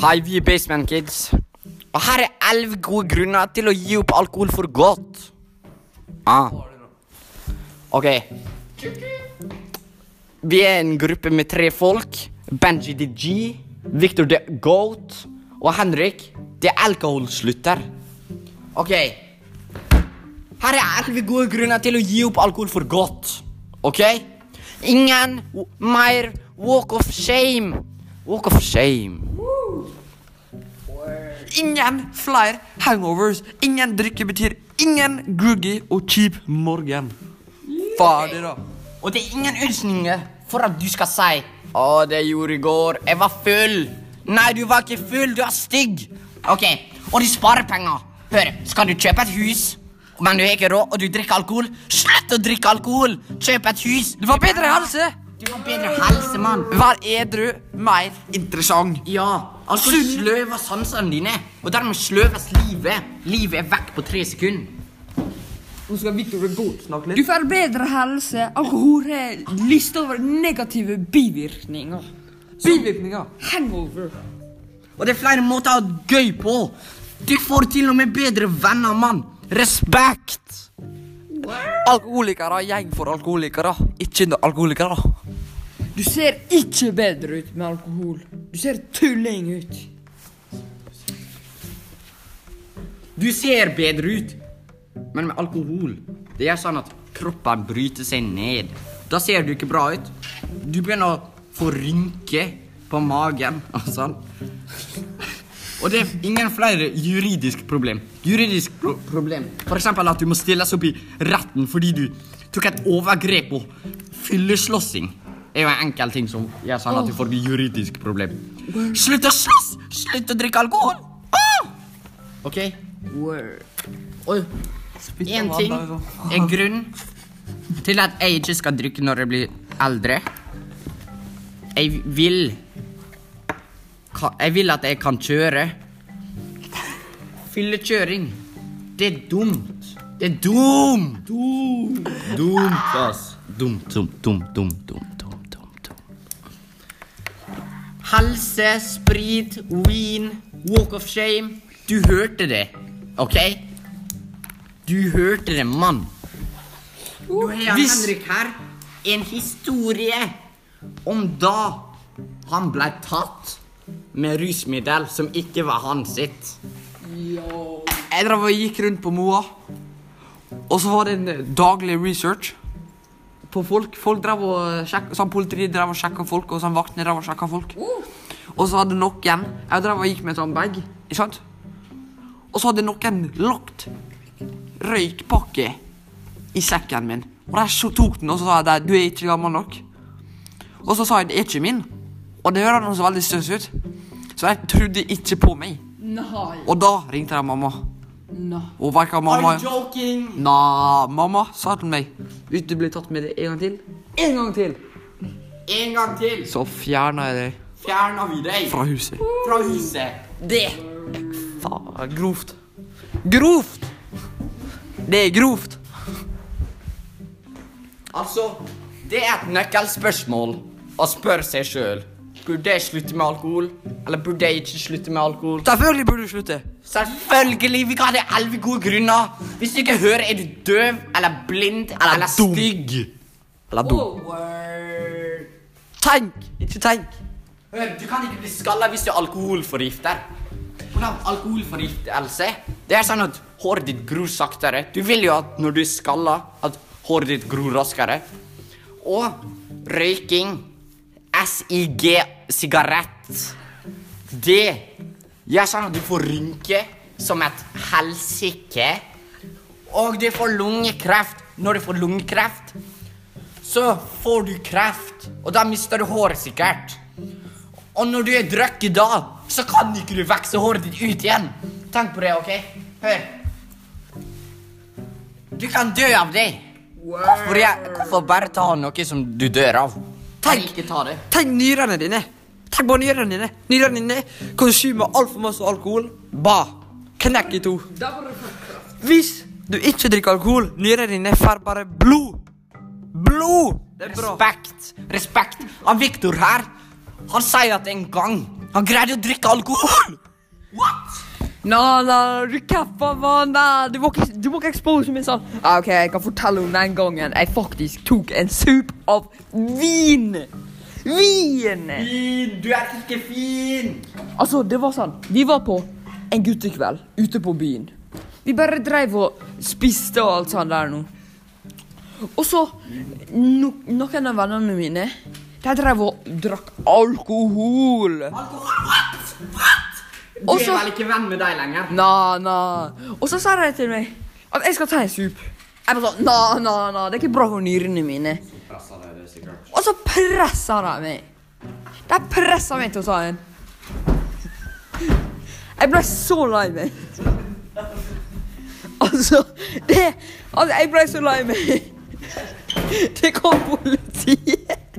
Hei, vi er Basement Kids. Og her er elleve gode grunner til å gi opp alkohol for godt. Ah. Ok. Vi er en gruppe med tre folk. Benji the G, Victor the Goat og Henrik the Alkoholslutter. Ok. Her er elleve gode grunner til å gi opp alkohol for godt. Ok? Ingen mer walk of shame. Walk of shame. Ingen flere hangovers. Ingen drikke betyr ingen gruggy og kjip morgen. Ferdig, da. Og det er ingen unnskyldninger for at du skal si Å, det gjorde i går. Jeg var full. Nei, du var ikke full. Du er stygg. Ok, Og du sparer penger. Hør, skal du kjøpe et hus, men du har ikke råd, og du drikker alkohol, slutt å drikke alkohol. Kjøp et hus. Du får bedre helse. Du får bedre helse, mann. Vær edru, mer interessant. Ja, alkohol sløver sansene dine, og dermed sløves livet. Livet er vekk på tre sekunder. Nå skal Victor Goat snakke litt. Du får bedre helse. Alkohol har lyst over negative bivirkninger. Bivirkninger. Hangover. Og det er flere måter å ha gøy på. Du får til og med bedre venner, mann. Respekt. Alkoholikere, gjeng for alkoholikere. Ikke alkoholikere. Du ser ikke bedre ut med alkohol. Du ser tulling ut. Du ser bedre ut, men med alkohol Det gjør sånn at kroppen bryter seg ned. Da ser du ikke bra ut. Du begynner å få rynker på magen og sånn. Og det er ingen flere juridiske problem. Juridisk pro problem. Eksempel at du må stilles opp i retten fordi du tok et overgrep og fylleslåssing. Er jo en enkel ting som gjør sånn at du får juridisk problem. Slutt å slåss! Slutt å drikke alkohol! Ah! Ok? Oi. En ting, en grunn til at jeg ikke skal drikke når jeg blir eldre. Jeg vil Jeg vil at jeg kan kjøre. Fyllekjøring. Det er dumt. Det er dumt. Dumt. Ass. Dumt, dumt, dumt, dumt, dumt. Helse, sprit, vin, walk of shame. Du hørte det, OK? Du hørte det, mann. Nå har Hvis- Henrik her en historie om da han ble tatt med rusmiddel som ikke var hans sitt. Jeg drev og gikk rundt på Moa, og så var det en eh, daglig research på folk. Folk drev og sjekka, sånn Politiet drev og sjekka folk, og sånn vaktene drev og sjekka folk. Og så hadde noen Jeg drev og gikk med en sånn bag, ikke sant? Og så hadde noen lagt røykpakke i sekken min. Og de tok den, og så sa de du er ikke gammel nok. Og så sa jeg det er ikke min. Og det høres veldig støs ut. Så jeg trodde ikke på meg. Nei. Og da ringte jeg mamma. Nei. Og vet mamma? Are you joking? Na, mamma sa til meg. Hvis du blir tatt med det en gang til. En gang til. En gang til. Så fjerner jeg deg. Fjerner vi deg? Fra huset. Fra huset. Det. Faen, grovt. Grovt! Det er grovt. Altså, det er et nøkkelspørsmål å spørre seg sjøl. Burde jeg slutte med alkohol, eller burde jeg ikke slutte med alkohol? Selvfølgelig burde du slutte Selvfølgelig! Vi kan ha elleve gode grunner. Hvis du ikke hører, er du døv eller blind eller, dum. stygg. Eller dum Tenk, ikke tenk Hør, Du kan ikke bli skalla hvis du er alkoholforgifter. Hvordan alkoholforgiftelse? Det er sånn at håret ditt gror saktere. Du vil jo at når du er skalla, at håret ditt gror raskere. Og røyking, SIG, sigarett, det gjør sånn at du får rynke som et helsike. Og du får lungekreft. Når du får lungekreft, så får du kreft, og da mister du håret sikkert. Og når du er drukket da, så kan ikke du vokse håret ditt ut igjen. Tenk på det, OK? Hør. Du kan dø av det. Hvorfor, jeg, hvorfor bare ta noe som du dør av? Tenk. Ikke ta det. Tenk nyrene dine Tenk på nyrene dine Nyrene dine konsumer alt for masse alkohol Ba Knekk i to Hvis du ikke drikker alkohol Nyrene dine får bare blod Blod Det bra Respekt. Respekt. Han Viktor her, han sier at en gang Han greide å drikke alkohol! Nei, nei, du kapper meg. Du du må ikke expose meg sånn. Ah, ok, jeg kan fortelle om den gangen jeg faktisk tok en sup av vin. Vin! Fin! Du er ikke fin! Altså, det var sånn. Vi var på en guttekveld ute på byen. Vi bare dreiv og spiste og alt sånt der nå. Og så no, Noen av vennene mine De dreiv og drakk alkohol. Du Og er vel ikke venn med deg lenger? Na, na. Og så sa de til meg at jeg skal ta en sup. Jeg bare sånn Na, na, na. det er ikke bra for nyrene mine. Og så pressa de meg. De pressa meg til å ta en. Jeg ble så lei meg. Altså, det Altså, jeg ble så lei meg. Det kom politiet.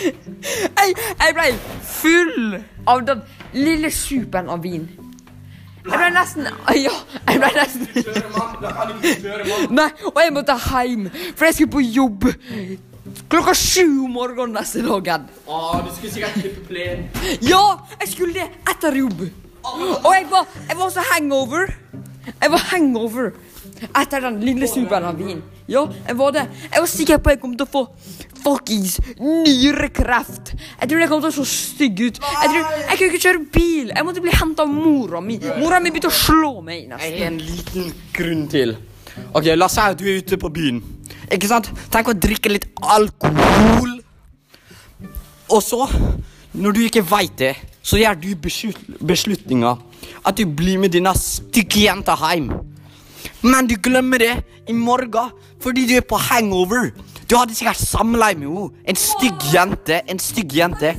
Jeg, jeg ble full av den lille supen av vin. Jeg ble nesten Ja, jeg ble nesten Nei, og jeg måtte hjem, for jeg skulle på jobb klokka sju om morgenen neste dagen. Ah, du skulle sikkert klippe plen. Ja, jeg skulle det etter jobb. Og jeg var, jeg var så hangover. Jeg var hangover etter den lille supen av vin. Ja, jeg var det. Jeg var sikker på at jeg kom til å få fuckings nyrekreft. Jeg tror jeg kom til å se stygg ut. Jeg, tror, jeg kunne ikke kjøre bil. Jeg måtte bli henta av mora mi. Mora mi begynte å slå meg Jeg nesten. har en liten grunn til. Ok, La oss si at du er ute på byen. Ikke sant? Tenk å drikke litt alkohol. Og så, når du ikke veit det, så gjør du beslut beslutninga at du blir med denne stygge jenta hjem. Men du glemmer det i morgen fordi du er på hangover. Du hadde sikkert samleie med henne. En stygg jente. En stygg jente.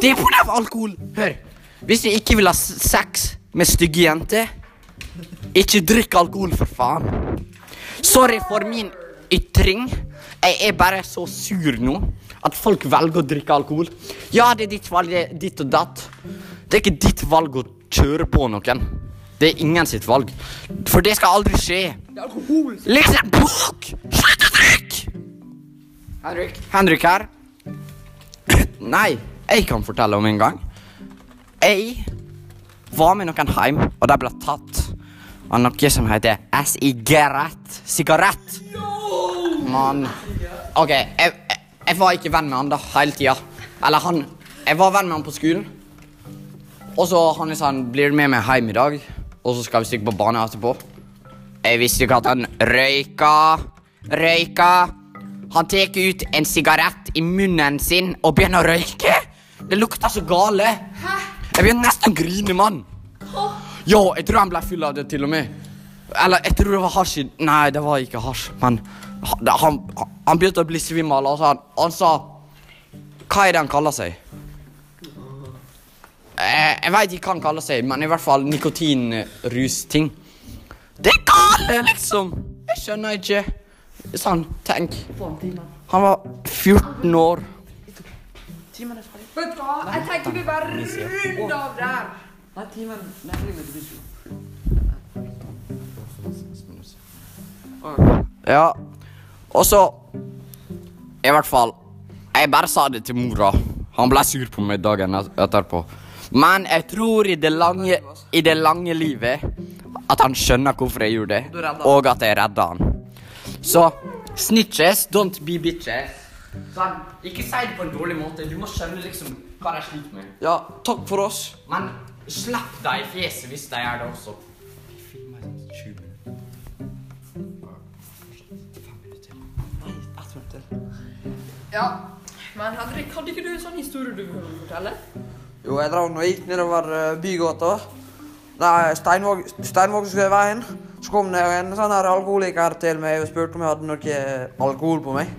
Det er av alkohol. Hør. Hvis du ikke vil ha sex med stygge jenter ikke drikk alkohol, for faen. Sorry for min ytring. Jeg er bare så sur nå at folk velger å drikke alkohol. Ja, det er ditt valg, det er ditt og datt. Det er ikke ditt valg å kjøre på noen. Det er ingen sitt valg. For det skal aldri skje. Det er alkohol. Liksom! Henrik. Henrik her. Nei, jeg kan fortelle om en gang. Jeg var med noen hjem, og de ble tatt av noe som heter sigarett. Sigarett. Mann. OK, jeg, jeg, jeg var ikke venn med han da hele tida. Eller han Jeg var venn med han på skolen. Og så han sa han blir du med meg hjem i dag, og så skal vi stikke på bane etterpå. Jeg visste ikke at han røyka. Røyka. Han tar ut en sigarett i munnen sin og begynner å røyke. Det lukter så gale. Jeg begynner nesten å grine, mann. Ja, jeg tror han ble full av det, til og med. Eller jeg tror det var hasj Nei, det var ikke hasj, men han, han, han begynte å bli svimmel, og han, han sa Hva er det han kaller seg? Jeg, jeg veit ikke hva han kaller seg, men i hvert fall nikotinrusting. Det er gale, liksom! Jeg skjønner ikke. Sånn, tenk. Han var 14 år. Vet du hva? Jeg tenker vi bare runder av der. Nei, timen Nei, timen til Bislo. Ja. Og så I hvert fall Jeg bare sa det til mora. Han ble sur på meg dagen etterpå. Men jeg tror i det lange, i det lange livet at han skjønner hvorfor jeg gjorde det, og at jeg redda han. Så snitches, don't be bitches. Sånn, ikke si det på en dårlig måte. Du må skjønne liksom hva de sliter med. Ja, takk for oss. Men slapp dem i fjeset hvis de gjør det også. Sånn 20 minutter. Fem minutter til. Nei, ett minutt til. Ja, men Henrik, hadde ikke du en sånn historie du ville fortelle? Jo, jeg drev nå gikk nedover uh, bygata. Nei, Steinvåg, Steinvågsveien. Så kom det en sånn her alkoholiker til meg og spurte om jeg hadde noe eh, alkohol på meg.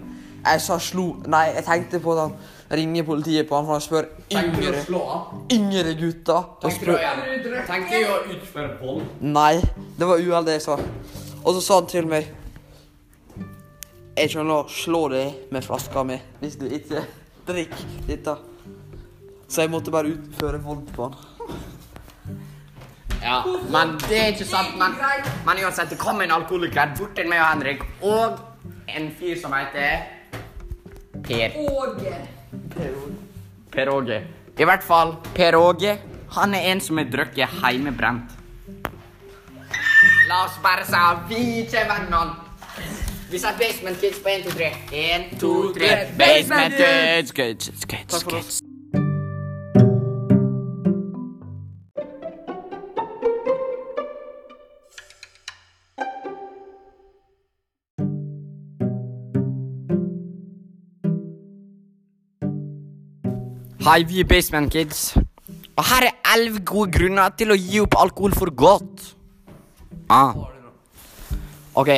Jeg sa slo Nei, jeg tenkte på at han ringer politiet på han for han spør yngre, yngre gutter. Tenkte du å utføre vold? nei, det var uheldig jeg sa. Og så sa han til meg Jeg skjønner å slå deg med flaska mi hvis du ikke drikker dette. Så jeg måtte bare utføre vold på han. Ja, men det er ikke sant. Men, men uansett, det kom en alkoholiker bort til meg og Henrik, og en fyr som heter Per. Åge. Per Åge. I hvert fall Per Åge. Han er en som er drukket heimebrent. La oss bare si vi ikke er vennene. Vi sier Basement Kids på 1, 2, 3. 1, 2, 3. Basement Kids, kids, kids, kids, kids. Hei, vi er Basement Kids. Og her er elleve gode grunner til å gi opp alkohol for godt. Ah. Ok.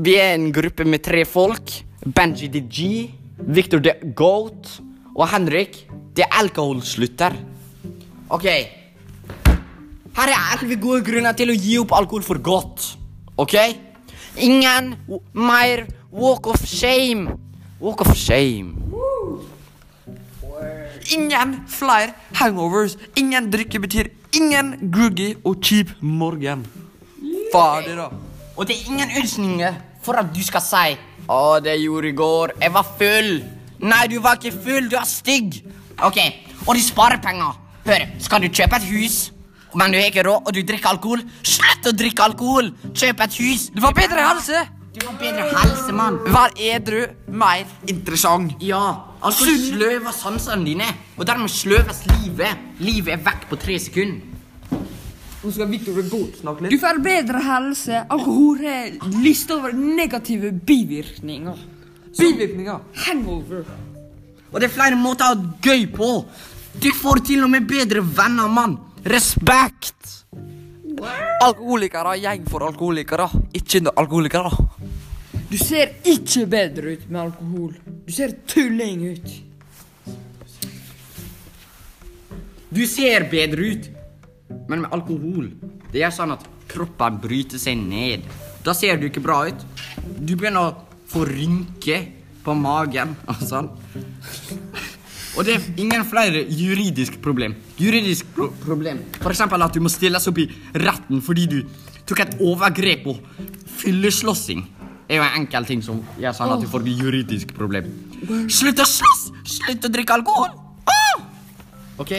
Vi er en gruppe med tre folk. Benji the G, Victor the Goat og Henrik the Alkoholslutter. Ok. Her er elleve gode grunner til å gi opp alkohol for godt. Ok? Ingen mer walk of shame. Walk of shame. Ingen flere hangovers. Ingen drikke betyr ingen gruggy og kjip morgen. Fader, da. Og det er ingen unnskyldninger for at du skal si Å, det jeg gjorde i går. Jeg var full. Nei, du var ikke full. Du er stygg. Ok, Og du sparer penger. Hør, skal du kjøpe et hus, men du har ikke råd, og du drikker alkohol, slutt å drikke alkohol. Kjøp et hus. Du får bedre helse. Du får bedre helse, mann. Vær edru, mer interessant. Ja, alkohol sløver sansene dine, og dermed sløves livet. Livet er vekk på tre sekunder. Nå skal Victor the snakke litt. Du får bedre helse. Alkohol er lyst over negative bivirkninger. Bivirkninger. Hangover. Og det er flere måter å ha gøy på. Du får til og med bedre venner, mann. Respekt. Alkoholikere, gjeng for alkoholikere, ikke alkoholikere. Du ser ikke bedre ut med alkohol. Du ser tulling ut. Du ser bedre ut, men med alkohol Det er sånn at kroppen bryter seg ned. Da ser du ikke bra ut. Du begynner å få rynker på magen og sånn. Og det er ingen flere juridisk problem. Juridisk pro problem. Eksempel at du må stilles opp i retten fordi du tok et overgrep og fylleslåssing. Det er jo en enkel ting som gjør sånn at du får juridisk problem. Slutt å slåss! Slutt å drikke alkohol! Ah! Ok?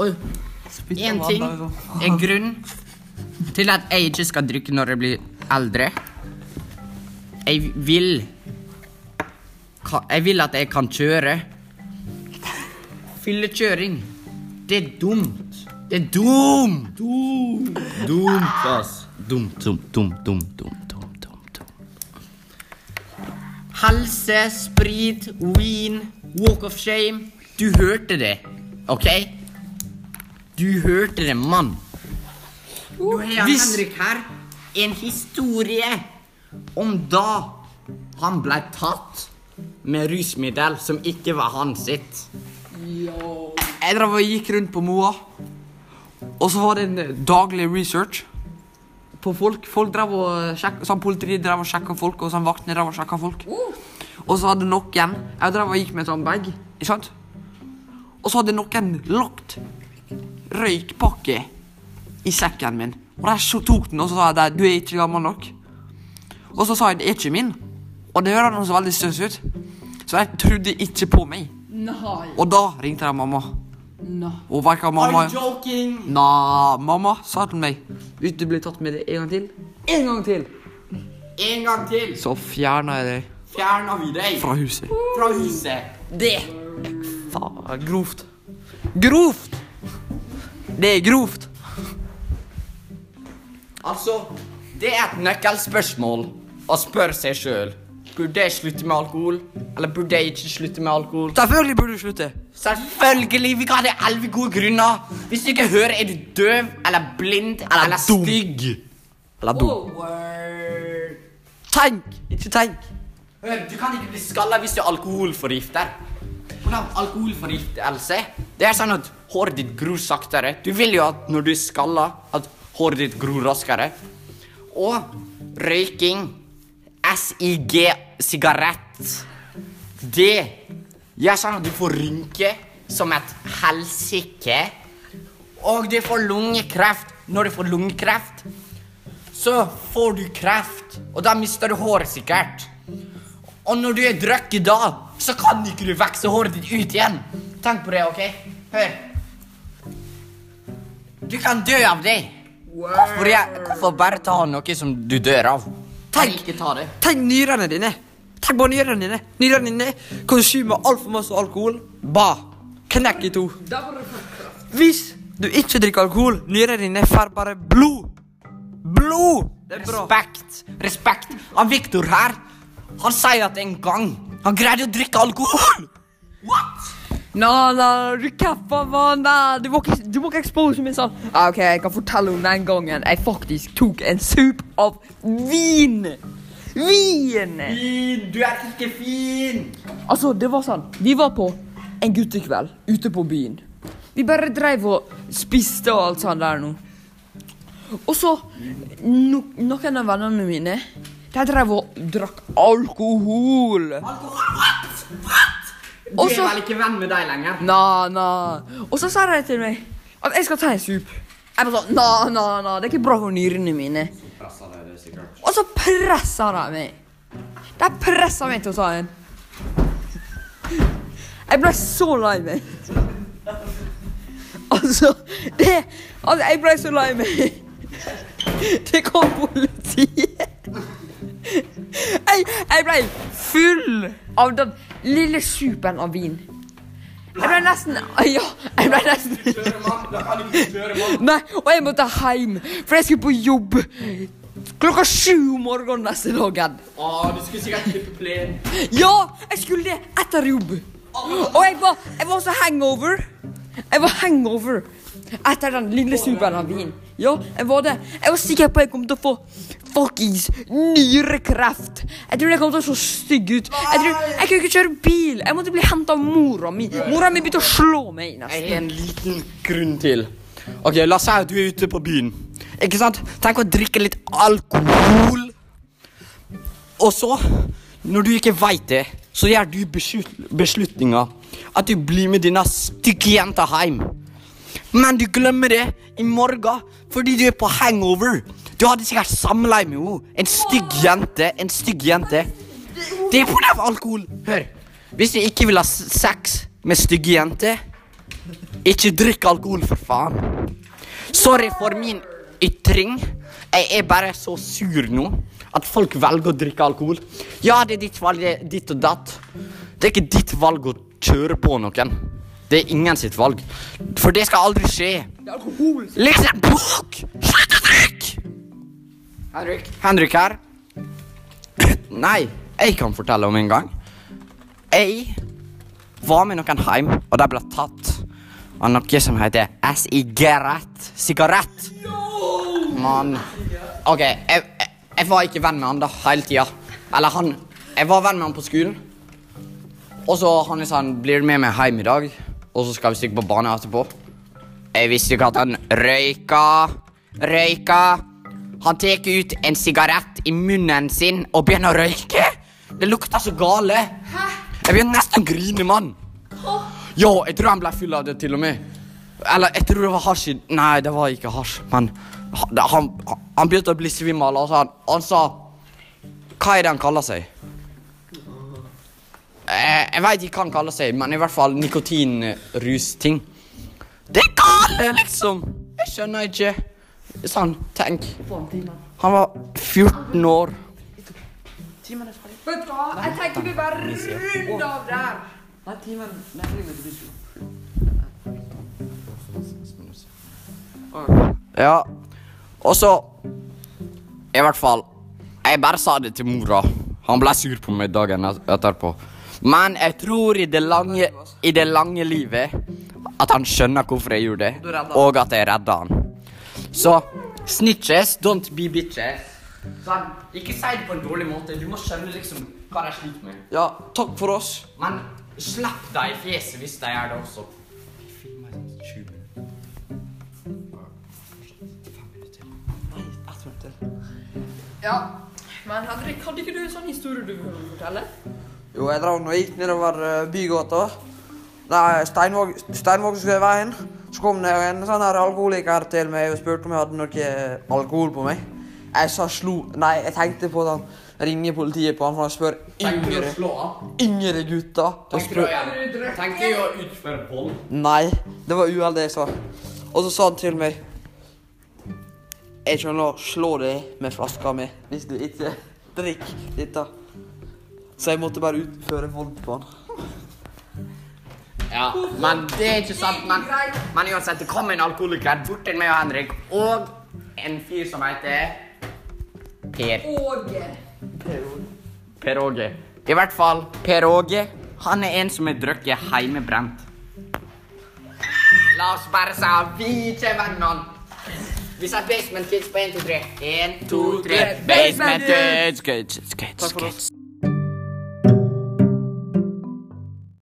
Oi. En ting, en grunn til at jeg ikke skal drikke når jeg blir eldre. Jeg vil Jeg vil at jeg kan kjøre. Fyllekjøring. Det er dumt. Det er dumt. Dumt. Ass. Dumt, dumt, dumt, dumt, dumt. Helse, sprit, ween, walk of shame. Du hørte det, OK? Du hørte det, mann. Nå har Hvis- Henrik her en historie om da han ble tatt med rusmiddel som ikke var hans sitt. Jeg drev og gikk rundt på Moa, og så var det en daglig research på folk. Folk drev og sjekk, sånn Politiet drev og sjekka folk, og sånn vaktene drev og sjekka folk. Og så hadde noen Jeg drev og gikk med en sånn bag, ikke sant? Og så hadde noen lagt røykpakke i sekken min. Og de tok den, og så sa jeg du er ikke gammel nok. Og så sa jeg det er ikke min. Og det høres så veldig støs ut. Så jeg trodde ikke på meg. Nei. Og da ringte jeg mamma. Nei. Og hva mamma Are you joking? Nei, mamma sa til meg Hvis du blir tatt med det en gang til. En gang til. En gang til. Så fjerner jeg deg. Fjerner vi deg? Fra huset. Fra huset. Det Faen, grovt. Grovt! Det er grovt. Altså, det er et nøkkelspørsmål å spørre seg sjøl. Burde jeg slutte med alkohol, eller burde jeg ikke slutte med alkohol? Selvfølgelig burde du slutte Selvfølgelig! Vi kan ha det elleve gode grunner. Hvis du ikke hører, er du døv eller blind eller, dum. stygg. Eller dum Tenk, ikke tenk Hør, Du kan ikke bli skalla hvis du er alkoholforgifter. Hvordan alkoholforgiftelse? Det er sånn at håret ditt gror saktere. Du vil jo at når du er skalla, at håret ditt gror raskere. Og røyking, SIG, sigarett, det gjør sånn at du får rynke som et helsike. Og du får lungekreft. Når du får lungekreft, så får du kreft, og da mister du håret sikkert. Og når du er drukket da, så kan ikke du vokse håret ditt ut igjen. Tenk på det, OK? Hør. Du kan dø av det. Hvorfor, jeg, hvorfor bare ta noe som du dør av? Tenk. Ikke ta det. Tenk nyrene dine. Tenk på nyrene dine. Nyrene dine konsumer altfor masse alkohol. Ba. Knekk i to. Hvis du ikke drikker alkohol, nyrene dine får bare blod. Blod! Det er bra. Respekt. Respekt. Han Viktor her, han sier at en gang han greide å drikke alkohol. What? Nå, nå, kaffa mann. Nei, Du må ikke, du må ikke expose meg sånn. Ah, ok, Jeg kan fortelle om den gangen jeg faktisk tok en sup av vin. Vin! Fin, du er ikke fin. Altså, det var sånn. Vi var på en guttekveld ute på byen. Vi bare dreiv og spiste og alt sånt der nå. Og så no, Noen av vennene mine De dreiv og drakk alkohol. Du Og er så- vel ikke venn med deg lenger? Na, na. Og så sa de til meg at jeg skal ta en sup. Jeg bare sånn Na, na, na. Det er ikke bra for nyrene mine. Og så pressa de meg. De pressa meg til å ta en. Jeg ble så lei meg. Altså, det Altså, jeg ble så lei meg. Det kom politiet. Jeg, jeg ble full av den lille supen av vin. Jeg ble nesten Ja, jeg ble nesten Nei, og jeg måtte hjem, for jeg skulle på jobb klokka sju om morgenen neste dagen. Å, du skulle sikkert klippe plen. Ja, jeg skulle det etter jobb. Og jeg var, jeg var så hangover. Jeg var hangover etter den lille supen av vin. Ja, jeg var det. Jeg var sikker på at jeg kom til å få fuckings nyrekreft. Jeg tror jeg kom til å se stygg ut. Jeg tror, jeg kunne ikke kjøre bil. Jeg måtte bli hentet av mora mi. Mora mi begynte å slå meg Jeg nesten. har en liten grunn til. Ok, La oss si at du er ute på byen. Ikke sant? Tenk å drikke litt alkohol. Og så, når du ikke veit det, så gjør du beslut beslutninga at du blir med denne stygge jenta hjem. Men du glemmer det i morgen fordi du er på hangover. Du hadde sikkert samleie med henne. En stygg jente. En stygg jente. Det er pga. alkohol. Hør. Hvis du ikke vil ha sex med stygge jenter ikke drikk alkohol, for faen. Sorry for min ytring. Jeg er bare så sur nå at folk velger å drikke alkohol. Ja, det er ditt valg, ditt og datt. Det er ikke ditt valg å kjøre på noen. Det er ingen sitt valg. For det skal aldri skje. Det er Les en bok! Slutt å drikke! Henrik. Henrik her. Nei, jeg kan fortelle om en gang. Jeg var med noen hjem, og de ble tatt av noe som heter sigarett. Sigarett. Mann. OK, jeg, jeg, jeg var ikke venn med han da hele tida. Eller han Jeg var venn med han på skolen. Og så han liksom Blir du med meg hjem i dag? Og så skal vi stikke på banen etterpå. Jeg visste ikke at han røyka. Røyka. Han tar ut en sigarett i munnen sin og begynner å røyke. Det lukter så gale. Jeg begynner nesten å grine, mann. Ja, jeg tror han ble full av det, til og med. Eller jeg tror det var hasj Nei, det var ikke hasj, men han, han, han begynte å bli svimmel, og så han, han sa Hva er det han kaller seg? Jeg, jeg veit ikke hva han kaller seg, men i hvert fall nikotinrusting. Det er gale, liksom! Jeg skjønner ikke. Sånn, tenk. Han var 14 år. Vet du hva? Jeg tenker vi bare runder av der. Nei, timen. Ja. Og så I hvert fall Jeg bare sa det til mora. Han ble sur på meg dagen et- etterpå. Men jeg tror i det lange, i det lange livet at han skjønner hvorfor jeg gjorde det, og at jeg redda han. Så snitches, don't be bitches. Sånn, ikke si det på en dårlig måte. Du må skjønne liksom hva de sliter med. Ja, takk for oss. Men slipp dem i fjeset hvis de gjør det også. Film meg 20 minutter. Fem minutter. Nei, ett minutt. Ja, men Henrik, hadde ikke du en sånn historie du ville fortelle? Jo, jeg drar nå gikk nedover uh, bygata. Nei, Steinvågsveien. Så kom det en sånn her alkoholiker til meg og spurte om jeg hadde noe alkohol på meg. Jeg sa slo Nei, jeg tenkte på at han ringer politiet på han, for han spør yngre, yngre gutter. Tenkte du å- du å utføre vold? Nei, det var uhell det jeg sa. Og så sa han til meg Jeg kommer til å slå deg med flaska mi hvis du ikke drikker dette. Så jeg måtte bare utføre vold på han. Ja, men det er ikke sant. Men, men uansett, det kom en alkoholiker bort til meg og Henrik, og en fyr som heter Per. Åge. Per Åge. I hvert fall, Per Åge, han er en som har drukket heimebrent. La oss bare si at vi ikke er vennene. Vi sier Basement Kids på 1, 2, 3. 1, 2, 3. Basement Kids, kids, kids, kids kids.